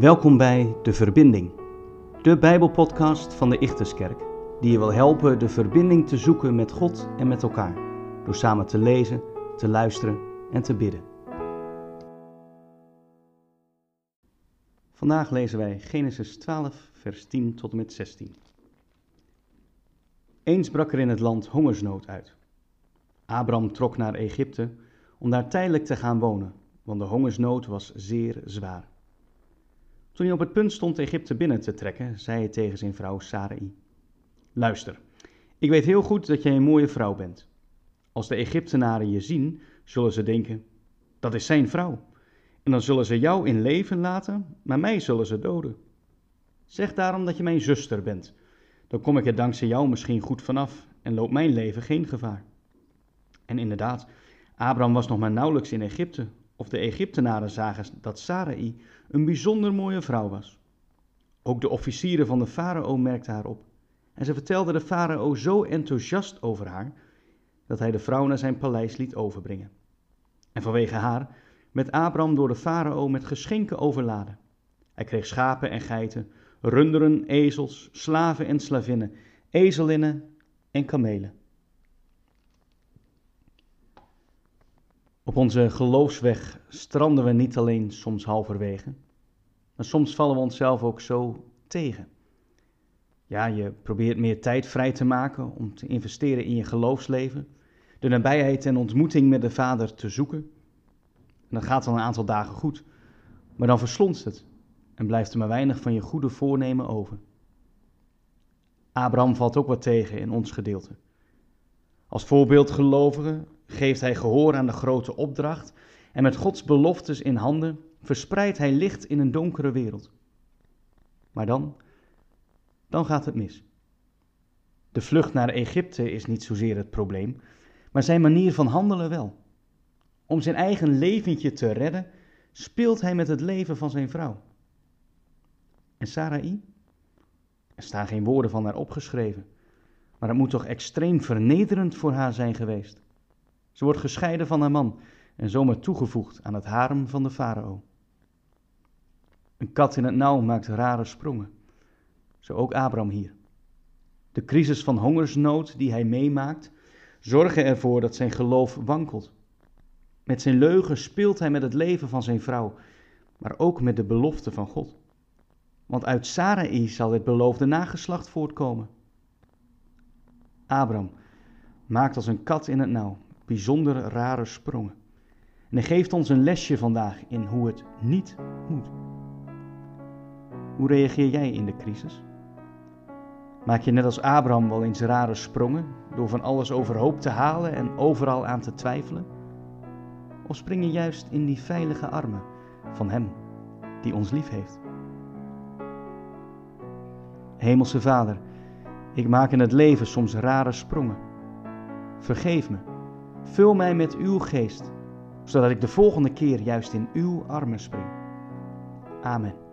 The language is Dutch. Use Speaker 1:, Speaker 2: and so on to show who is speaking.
Speaker 1: Welkom bij De Verbinding, de Bijbelpodcast van de Ichterskerk, die je wil helpen de verbinding te zoeken met God en met elkaar, door samen te lezen, te luisteren en te bidden. Vandaag lezen wij Genesis 12, vers 10 tot en met 16. Eens brak er in het land hongersnood uit. Abram trok naar Egypte om daar tijdelijk te gaan wonen, want de hongersnood was zeer zwaar. Toen hij op het punt stond Egypte binnen te trekken, zei hij tegen zijn vrouw Sarai: Luister, ik weet heel goed dat jij een mooie vrouw bent. Als de Egyptenaren je zien, zullen ze denken: dat is zijn vrouw. En dan zullen ze jou in leven laten, maar mij zullen ze doden. Zeg daarom dat je mijn zuster bent. Dan kom ik er dankzij jou misschien goed vanaf en loopt mijn leven geen gevaar. En inderdaad, Abraham was nog maar nauwelijks in Egypte, of de Egyptenaren zagen dat Sarai een bijzonder mooie vrouw was. Ook de officieren van de farao merkten haar op. En ze vertelden de farao zo enthousiast over haar, dat hij de vrouw naar zijn paleis liet overbrengen. En vanwege haar werd Abraham door de farao met geschenken overladen. Hij kreeg schapen en geiten, runderen, ezels, slaven en slavinnen, ezelinnen en kamelen. Op onze geloofsweg stranden we niet alleen soms halverwege, maar soms vallen we onszelf ook zo tegen. Ja, je probeert meer tijd vrij te maken om te investeren in je geloofsleven, de nabijheid en ontmoeting met de Vader te zoeken. En dat gaat dan een aantal dagen goed, maar dan verslonst het en blijft er maar weinig van je goede voornemen over. Abraham valt ook wat tegen in ons gedeelte. Als voorbeeld gelovige geeft hij gehoor aan de grote opdracht en met Gods beloftes in handen verspreidt hij licht in een donkere wereld. Maar dan, dan gaat het mis. De vlucht naar Egypte is niet zozeer het probleem, maar zijn manier van handelen wel. Om zijn eigen leventje te redden, speelt hij met het leven van zijn vrouw. En Sarai? Er staan geen woorden van haar opgeschreven, maar het moet toch extreem vernederend voor haar zijn geweest. Ze wordt gescheiden van haar man en zomaar toegevoegd aan het harem van de farao. Een kat in het nauw maakt rare sprongen. Zo ook Abraham hier. De crisis van hongersnood die hij meemaakt, zorgen ervoor dat zijn geloof wankelt. Met zijn leugen speelt hij met het leven van zijn vrouw, maar ook met de belofte van God. Want uit Sarai zal het beloofde nageslacht voortkomen. Abraham maakt als een kat in het nauw bijzonder rare sprongen. En hij geeft ons een lesje vandaag in hoe het niet moet. Hoe reageer jij in de crisis? Maak je net als Abraham wel eens rare sprongen door van alles overhoop te halen en overal aan te twijfelen? Of spring je juist in die veilige armen van Hem die ons lief heeft? Hemelse Vader, ik maak in het leven soms rare sprongen. Vergeef me Vul mij met uw geest, zodat ik de volgende keer juist in uw armen spring. Amen.